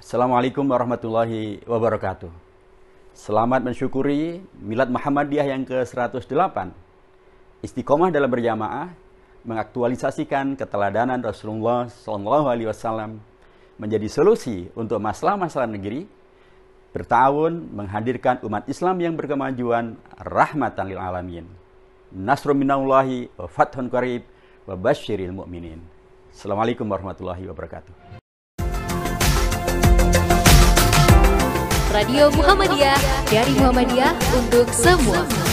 Assalamualaikum warahmatullahi wabarakatuh. Selamat mensyukuri Milad Muhammadiyah yang ke-108. Istiqomah dalam berjamaah mengaktualisasikan keteladanan Rasulullah SAW menjadi solusi untuk masalah-masalah negeri bertahun menghadirkan umat Islam yang berkemajuan rahmatan lil alamin. Nasrul minallahi wa fathun qarib wa basyiril mu'minin. Assalamualaikum warahmatullahi wabarakatuh. Radio Muhammadiyah dari Muhammadiyah untuk semua.